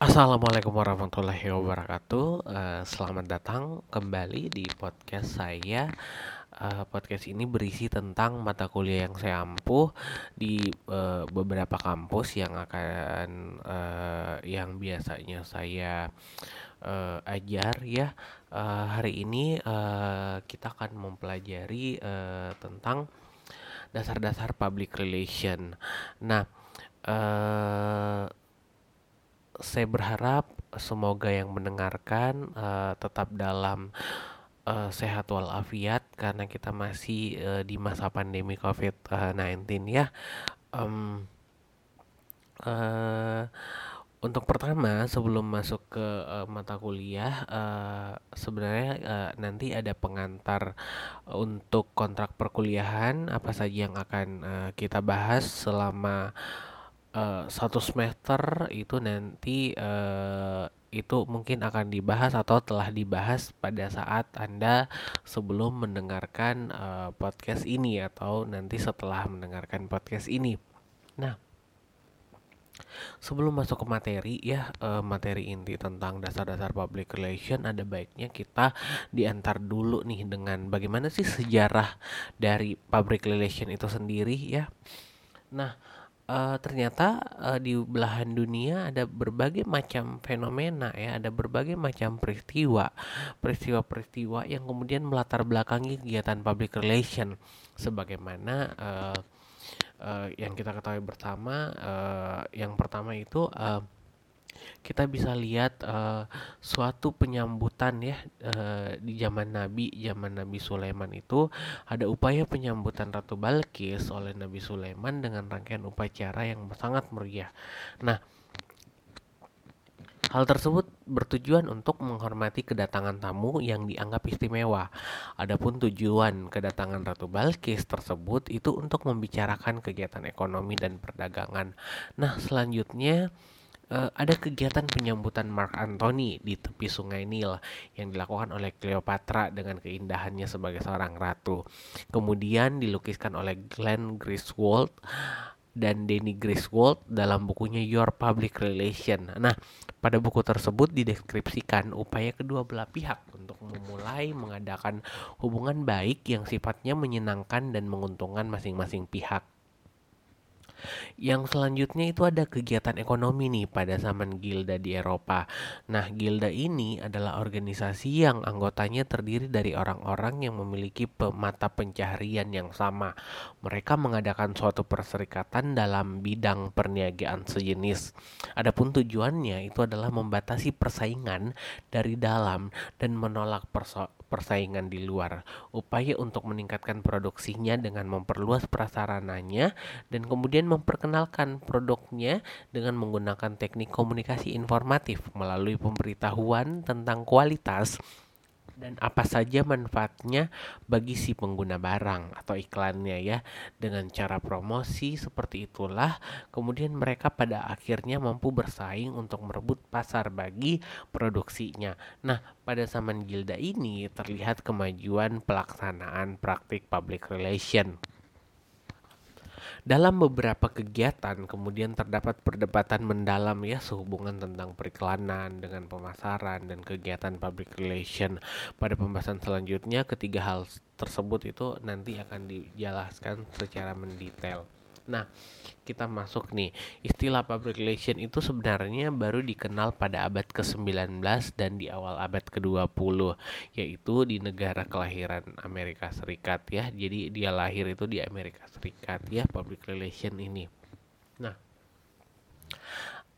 Assalamualaikum warahmatullahi wabarakatuh. Uh, selamat datang kembali di podcast saya. Uh, podcast ini berisi tentang mata kuliah yang saya ampuh di uh, beberapa kampus yang akan yang biasanya saya uh, ajar ya. Uh, hari ini uh, kita akan mempelajari uh, tentang dasar-dasar public relation. Nah, uh, saya berharap semoga yang mendengarkan uh, tetap dalam uh, sehat walafiat karena kita masih uh, di masa pandemi COVID-19 ya. Um, uh, untuk pertama sebelum masuk ke uh, mata kuliah uh, sebenarnya uh, nanti ada pengantar untuk kontrak perkuliahan apa saja yang akan uh, kita bahas selama uh, satu semester itu nanti uh, itu mungkin akan dibahas atau telah dibahas pada saat Anda sebelum mendengarkan uh, podcast ini atau nanti setelah mendengarkan podcast ini. Nah, sebelum masuk ke materi ya uh, materi inti tentang dasar-dasar public relation ada baiknya kita diantar dulu nih dengan bagaimana sih sejarah dari public relation itu sendiri ya. Nah, uh, ternyata uh, di belahan dunia ada berbagai macam fenomena ya, ada berbagai macam peristiwa, peristiwa-peristiwa yang kemudian melatar belakangi kegiatan public relation, sebagaimana uh, uh, yang kita ketahui bersama, uh, yang pertama itu uh, kita bisa lihat uh, suatu penyambutan ya uh, di zaman Nabi zaman Nabi Sulaiman itu ada upaya penyambutan Ratu Balkis oleh Nabi Sulaiman dengan rangkaian upacara yang sangat meriah. Nah, Hal tersebut bertujuan untuk menghormati kedatangan tamu yang dianggap istimewa. Adapun tujuan kedatangan Ratu Balkis tersebut itu untuk membicarakan kegiatan ekonomi dan perdagangan. Nah, selanjutnya uh, ada kegiatan penyambutan Mark Antony di tepi Sungai Nil yang dilakukan oleh Cleopatra dengan keindahannya sebagai seorang ratu. Kemudian dilukiskan oleh Glenn Griswold dan Danny Griswold dalam bukunya Your Public Relation. Nah, pada buku tersebut dideskripsikan upaya kedua belah pihak untuk memulai mengadakan hubungan baik yang sifatnya menyenangkan dan menguntungkan masing-masing pihak. Yang selanjutnya itu ada kegiatan ekonomi nih pada zaman Gilda di Eropa. Nah, Gilda ini adalah organisasi yang anggotanya terdiri dari orang-orang yang memiliki mata pencaharian yang sama. Mereka mengadakan suatu perserikatan dalam bidang perniagaan sejenis. Adapun tujuannya itu adalah membatasi persaingan dari dalam dan menolak persaingan di luar. Upaya untuk meningkatkan produksinya dengan memperluas prasarananya dan kemudian memperkenalkan produknya dengan menggunakan teknik komunikasi informatif melalui pemberitahuan tentang kualitas dan apa saja manfaatnya bagi si pengguna barang atau iklannya ya. Dengan cara promosi seperti itulah kemudian mereka pada akhirnya mampu bersaing untuk merebut pasar bagi produksinya. Nah pada zaman Gilda ini terlihat kemajuan pelaksanaan praktik public relation dalam beberapa kegiatan kemudian terdapat perdebatan mendalam ya sehubungan tentang periklanan dengan pemasaran dan kegiatan public relation. Pada pembahasan selanjutnya ketiga hal tersebut itu nanti akan dijelaskan secara mendetail. Nah, kita masuk nih. Istilah public relation itu sebenarnya baru dikenal pada abad ke-19 dan di awal abad ke-20, yaitu di negara kelahiran Amerika Serikat ya. Jadi dia lahir itu di Amerika Serikat ya public relation ini. Nah,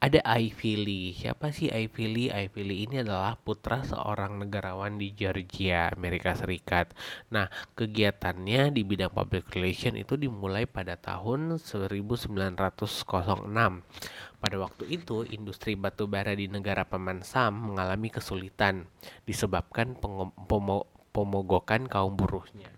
ada Ivy Lee. Siapa sih Ivy Lee? Ivy Lee ini adalah putra seorang negarawan di Georgia, Amerika Serikat. Nah, kegiatannya di bidang public relation itu dimulai pada tahun 1906. Pada waktu itu, industri batu bara di negara Paman Sam mengalami kesulitan disebabkan pemogokan kaum buruhnya.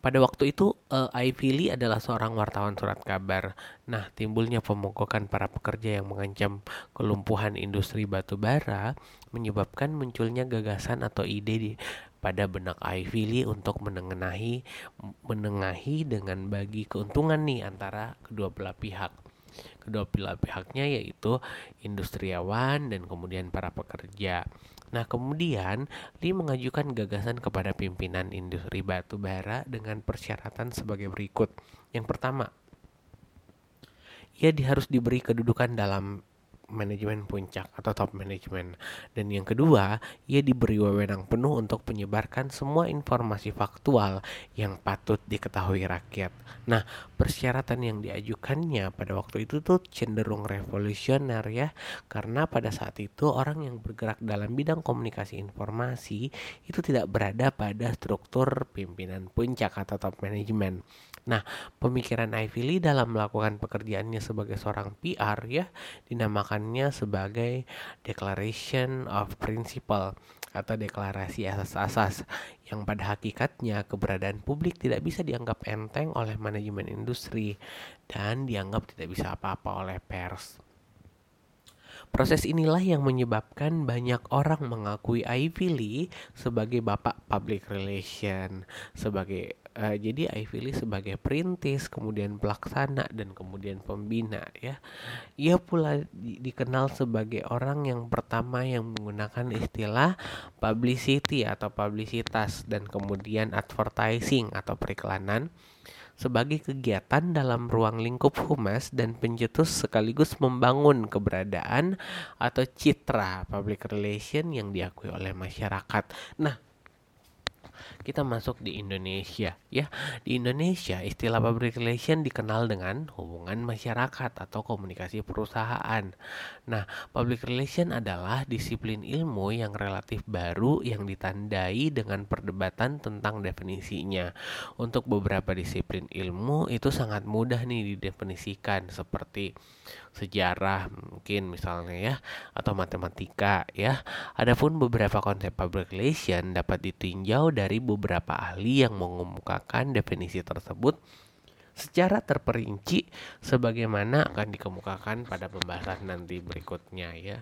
Pada waktu itu, uh, Ivy Lee adalah seorang wartawan surat kabar. Nah, timbulnya pemogokan para pekerja yang mengancam kelumpuhan industri batu bara menyebabkan munculnya gagasan atau ide di pada benak Ivy Lee untuk menengahi menengahi dengan bagi keuntungan nih antara kedua belah pihak. kedua pihaknya yaitu industriawan dan kemudian para pekerja. Nah, kemudian Lee mengajukan gagasan kepada pimpinan industri batu bara dengan persyaratan sebagai berikut. Yang pertama, ia harus diberi kedudukan dalam manajemen puncak atau top management. Dan yang kedua, ia diberi wewenang penuh untuk menyebarkan semua informasi faktual yang patut diketahui rakyat. Nah, persyaratan yang diajukannya pada waktu itu tuh cenderung revolusioner ya, karena pada saat itu orang yang bergerak dalam bidang komunikasi informasi itu tidak berada pada struktur pimpinan puncak atau top management. Nah, pemikiran Ivy Lee dalam melakukan pekerjaannya sebagai seorang PR ya dinamakannya sebagai Declaration of Principle atau deklarasi asas-asas yang pada hakikatnya keberadaan publik tidak bisa dianggap enteng oleh manajemen industri dan dianggap tidak bisa apa-apa oleh pers. Proses inilah yang menyebabkan banyak orang mengakui Ivy Lee sebagai bapak public relation, sebagai uh, jadi Ivy Lee sebagai perintis, kemudian pelaksana dan kemudian pembina ya. Ia pula di, dikenal sebagai orang yang pertama yang menggunakan istilah publicity atau publisitas dan kemudian advertising atau periklanan sebagai kegiatan dalam ruang lingkup humas dan pencetus sekaligus membangun keberadaan atau citra public relation yang diakui oleh masyarakat. Nah, kita masuk di Indonesia ya. Di Indonesia istilah public relation dikenal dengan hubungan masyarakat atau komunikasi perusahaan. Nah public relation adalah disiplin ilmu yang relatif baru yang ditandai dengan perdebatan tentang definisinya. Untuk beberapa disiplin ilmu itu sangat mudah nih didefinisikan seperti sejarah mungkin misalnya ya atau matematika ya. Adapun beberapa konsep public relation dapat ditinjau dari beberapa ahli yang mengemukakan definisi tersebut secara terperinci sebagaimana akan dikemukakan pada pembahasan nanti berikutnya ya.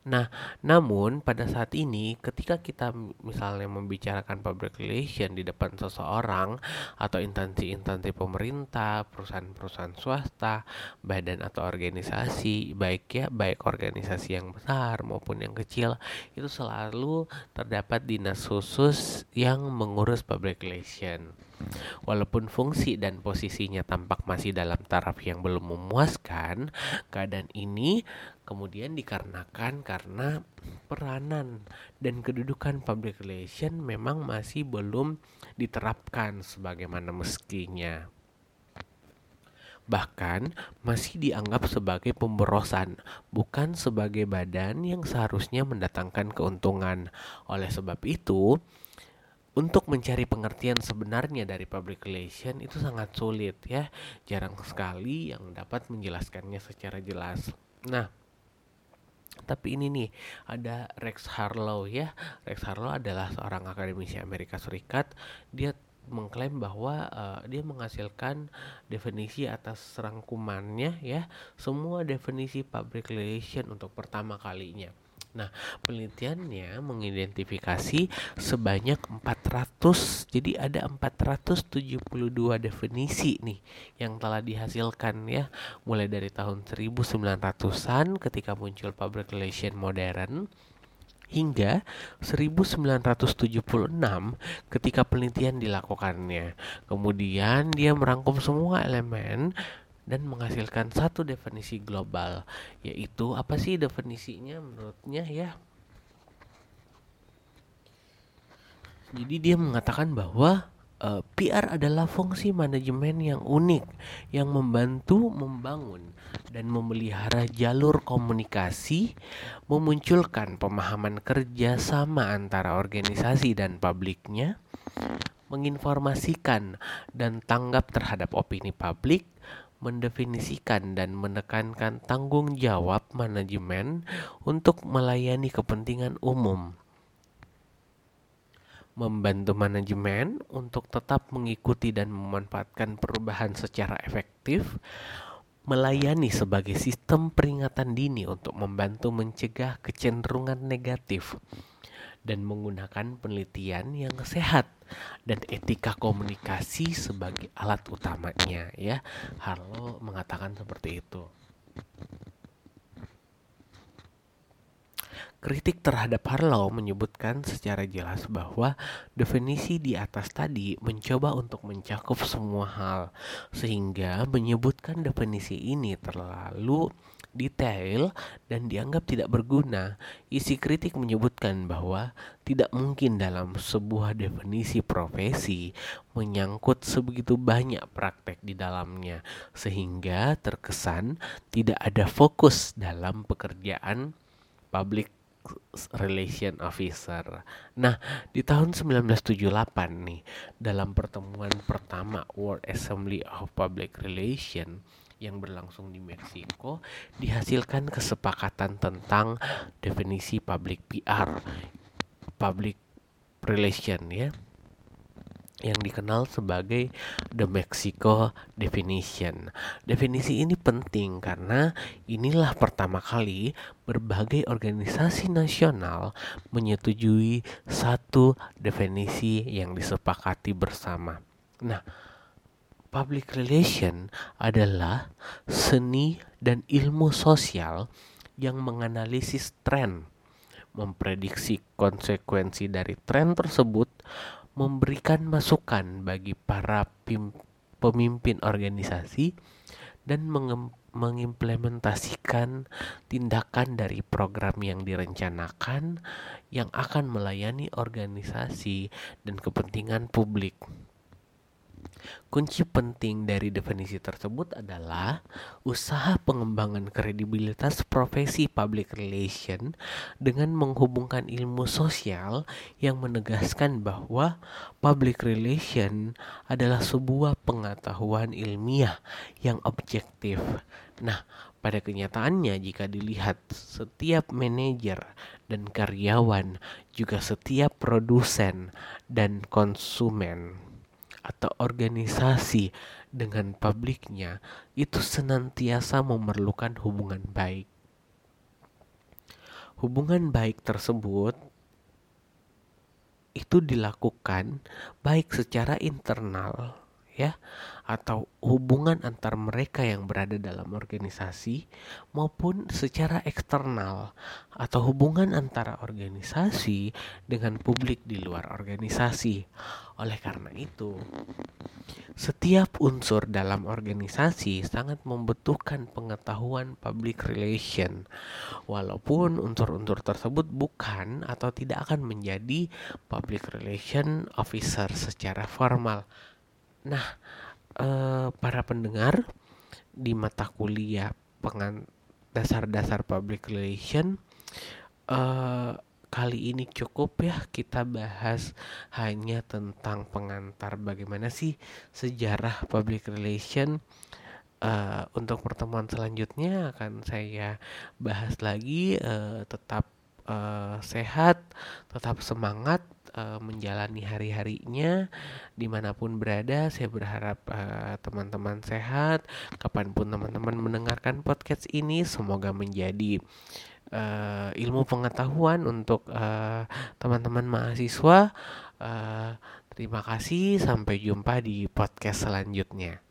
Nah, namun pada saat ini ketika kita misalnya membicarakan public relation di depan seseorang atau instansi-instansi pemerintah, perusahaan-perusahaan swasta, badan atau organisasi, baik ya, baik organisasi yang besar maupun yang kecil, itu selalu terdapat dinas khusus yang mengurus public relation. Walaupun fungsi dan posisinya tampak masih dalam taraf yang belum memuaskan, keadaan ini kemudian dikarenakan karena peranan dan kedudukan public relation memang masih belum diterapkan sebagaimana meskinya bahkan masih dianggap sebagai pemborosan, bukan sebagai badan yang seharusnya mendatangkan keuntungan. Oleh sebab itu, untuk mencari pengertian sebenarnya dari public relation itu sangat sulit ya. Jarang sekali yang dapat menjelaskannya secara jelas. Nah, tapi ini nih ada Rex Harlow ya Rex Harlow adalah seorang akademisi Amerika Serikat dia mengklaim bahwa uh, dia menghasilkan definisi atas rangkumannya ya semua definisi public relation untuk pertama kalinya Nah, penelitiannya mengidentifikasi sebanyak 400, jadi ada 472 definisi nih yang telah dihasilkan ya, mulai dari tahun 1900-an ketika muncul public relation modern hingga 1976 ketika penelitian dilakukannya. Kemudian dia merangkum semua elemen dan menghasilkan satu definisi global yaitu apa sih definisinya menurutnya ya? Jadi dia mengatakan bahwa uh, eh, PR adalah fungsi manajemen yang unik yang membantu membangun dan memelihara jalur komunikasi, memunculkan pemahaman kerja sama antara organisasi dan publiknya, menginformasikan dan tanggap terhadap opini publik, mendefinisikan dan menekankan tanggung jawab manajemen untuk melayani kepentingan umum. Membantu manajemen untuk tetap mengikuti dan memanfaatkan perubahan secara efektif, melayani sebagai sistem peringatan dini untuk membantu mencegah kecenderungan negatif dan menggunakan penelitian yang sehat dan etika komunikasi sebagai alat utamanya ya. Harlow mengatakan seperti itu. Kritik terhadap Harlow menyebutkan secara jelas bahwa definisi di atas tadi mencoba untuk mencakup semua hal, sehingga menyebutkan definisi ini terlalu detail dan dianggap tidak berguna. Isi kritik menyebutkan bahwa tidak mungkin dalam sebuah definisi profesi menyangkut sebegitu banyak praktek di dalamnya, sehingga terkesan tidak ada fokus dalam pekerjaan public Relation Officer. Nah, di tahun 1978 nih, dalam pertemuan pertama World Assembly of Public Relation yang berlangsung di Meksiko, dihasilkan kesepakatan tentang definisi public PR, public relation ya yang dikenal sebagai The Mexico Definition. Definisi ini penting karena inilah pertama kali berbagai organisasi nasional menyetujui satu definisi yang disepakati bersama. Nah, public relation adalah seni dan ilmu sosial yang menganalisis tren, memprediksi konsekuensi dari tren tersebut, memberikan masukan bagi para pemimpin organisasi dan mengimplementasikan tindakan dari program yang direncanakan yang akan melayani organisasi dan kepentingan publik. Kunci penting dari definisi tersebut adalah usaha pengembangan kredibilitas profesi public relation dengan menghubungkan ilmu sosial yang menegaskan bahwa public relation adalah sebuah pengetahuan ilmiah yang objektif. Nah, pada kenyataannya jika dilihat setiap manajer dan karyawan juga setiap produsen dan konsumen atau organisasi dengan publiknya itu senantiasa memerlukan hubungan baik. Hubungan baik tersebut itu dilakukan baik secara internal ya atau hubungan antar mereka yang berada dalam organisasi maupun secara eksternal atau hubungan antara organisasi dengan publik di luar organisasi. Oleh karena itu, setiap unsur dalam organisasi sangat membutuhkan pengetahuan public relation, walaupun unsur-unsur tersebut bukan atau tidak akan menjadi public relation officer secara formal Nah, eh, para pendengar di mata kuliah pengan dasar-dasar public relation eh, kali ini cukup ya kita bahas hanya tentang pengantar. Bagaimana sih sejarah public relation? Uh, untuk pertemuan selanjutnya akan saya bahas lagi uh, tetap uh, sehat tetap semangat uh, menjalani hari-harinya di mana pun berada. Saya berharap uh, teman-teman sehat. Kapan pun teman-teman mendengarkan podcast ini, semoga menjadi uh, ilmu pengetahuan untuk teman-teman uh, mahasiswa. Uh, terima kasih. Sampai jumpa di podcast selanjutnya.